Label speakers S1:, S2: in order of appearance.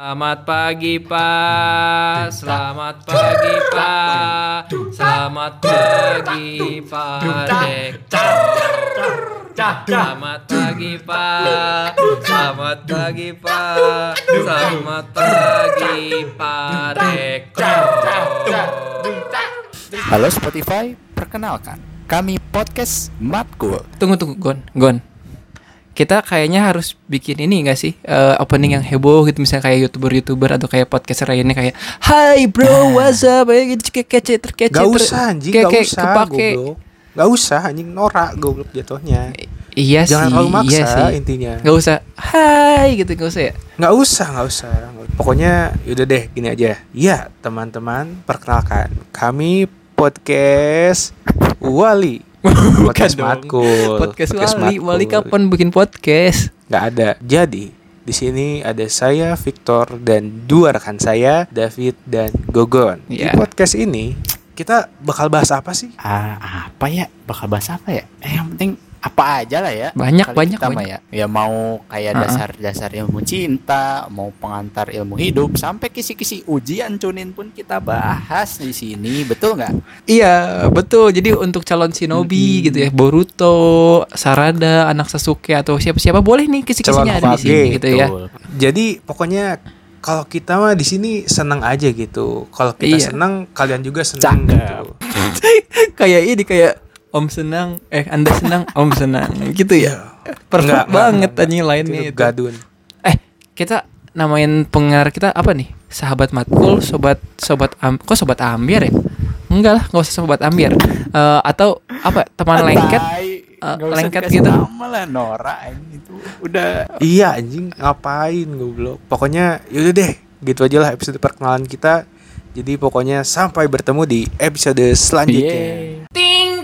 S1: Selamat pagi Pak, selamat pagi Pak, selamat pagi Pak Rektor. Selamat pagi Pak, selamat pagi Pak, selamat pagi Pak Rektor.
S2: Halo Spotify, perkenalkan. Kami podcast Matkul.
S3: Tunggu tunggu. Gon Gon kita kayaknya harus bikin ini gak sih eh, opening yang heboh gitu misalnya kayak youtuber youtuber atau kayak podcaster lainnya kayak Hai bro what's up ya gitu kayak kece terkece
S4: Gak usah anjing,
S3: kayak-
S4: gak
S3: kayak
S4: usah
S3: kepake.
S4: Gak usah anjing norak goblok jatuhnya.
S3: iya
S4: Jangan
S3: sih
S4: terlalu maksa
S3: iya sih
S4: intinya.
S3: Gak usah Hai gitu gak usah ya
S4: Gak usah, gak usah. Pokoknya yaudah deh gini aja. Ya teman-teman, perkenalkan kami podcast Wali. Podcast
S3: dong.
S4: Matkul.
S3: podcast, Wali Wali
S4: Matkul.
S3: kapan bikin podcast
S4: Nggak ada. Jadi di sini ada saya Victor dan dua rekan saya David dan Gogon.
S3: Iya.
S4: Di podcast ini kita bakal bahas apa sih?
S2: Ah, apa ya? Bakal bahas apa ya? Eh, yang penting apa aja lah ya.
S3: Banyak,
S2: Kali
S3: banyak,
S2: kita mah
S3: banyak.
S2: ya. Ya mau kayak dasar-dasar ilmu cinta, mau pengantar ilmu hidup, sampai kisi-kisi ujian cunin pun kita bahas di sini, betul nggak?
S3: Iya betul jadi untuk calon shinobi gitu ya Boruto Sarada anak Sasuke atau siapa-siapa boleh nih kisi-kisinya
S4: Calon
S3: ada di sini gitu ya.
S4: Jadi pokoknya kalau kita mah di sini senang aja gitu. Kalau kita
S3: Iya.
S4: senang, kalian juga senang gitu.
S3: kayak ini kayak Om senang, eh Anda senang, Om senang, gitu ya. Perfect
S4: Enggak, enggak,
S3: banget
S4: enggak,
S3: anjing lainnya
S4: Itu gadun.
S3: Eh, kita namain pendengar kita apa nih? Sahabat Matkul, sobat sobat am, kok sobat Ambiar ya? Enggak lah, nggak usah sobat Ambiar. Eh, atau apa? Teman lengket?
S2: Usah
S3: lengket gitu.
S2: nama lah Nora ini itu udah
S4: Iya anjing, ngapain goblok. Pokoknya yaudah deh, gitu aja lah episode perkenalan kita. Jadi pokoknya sampai bertemu di episode selanjutnya.
S2: Yeay.
S1: Ting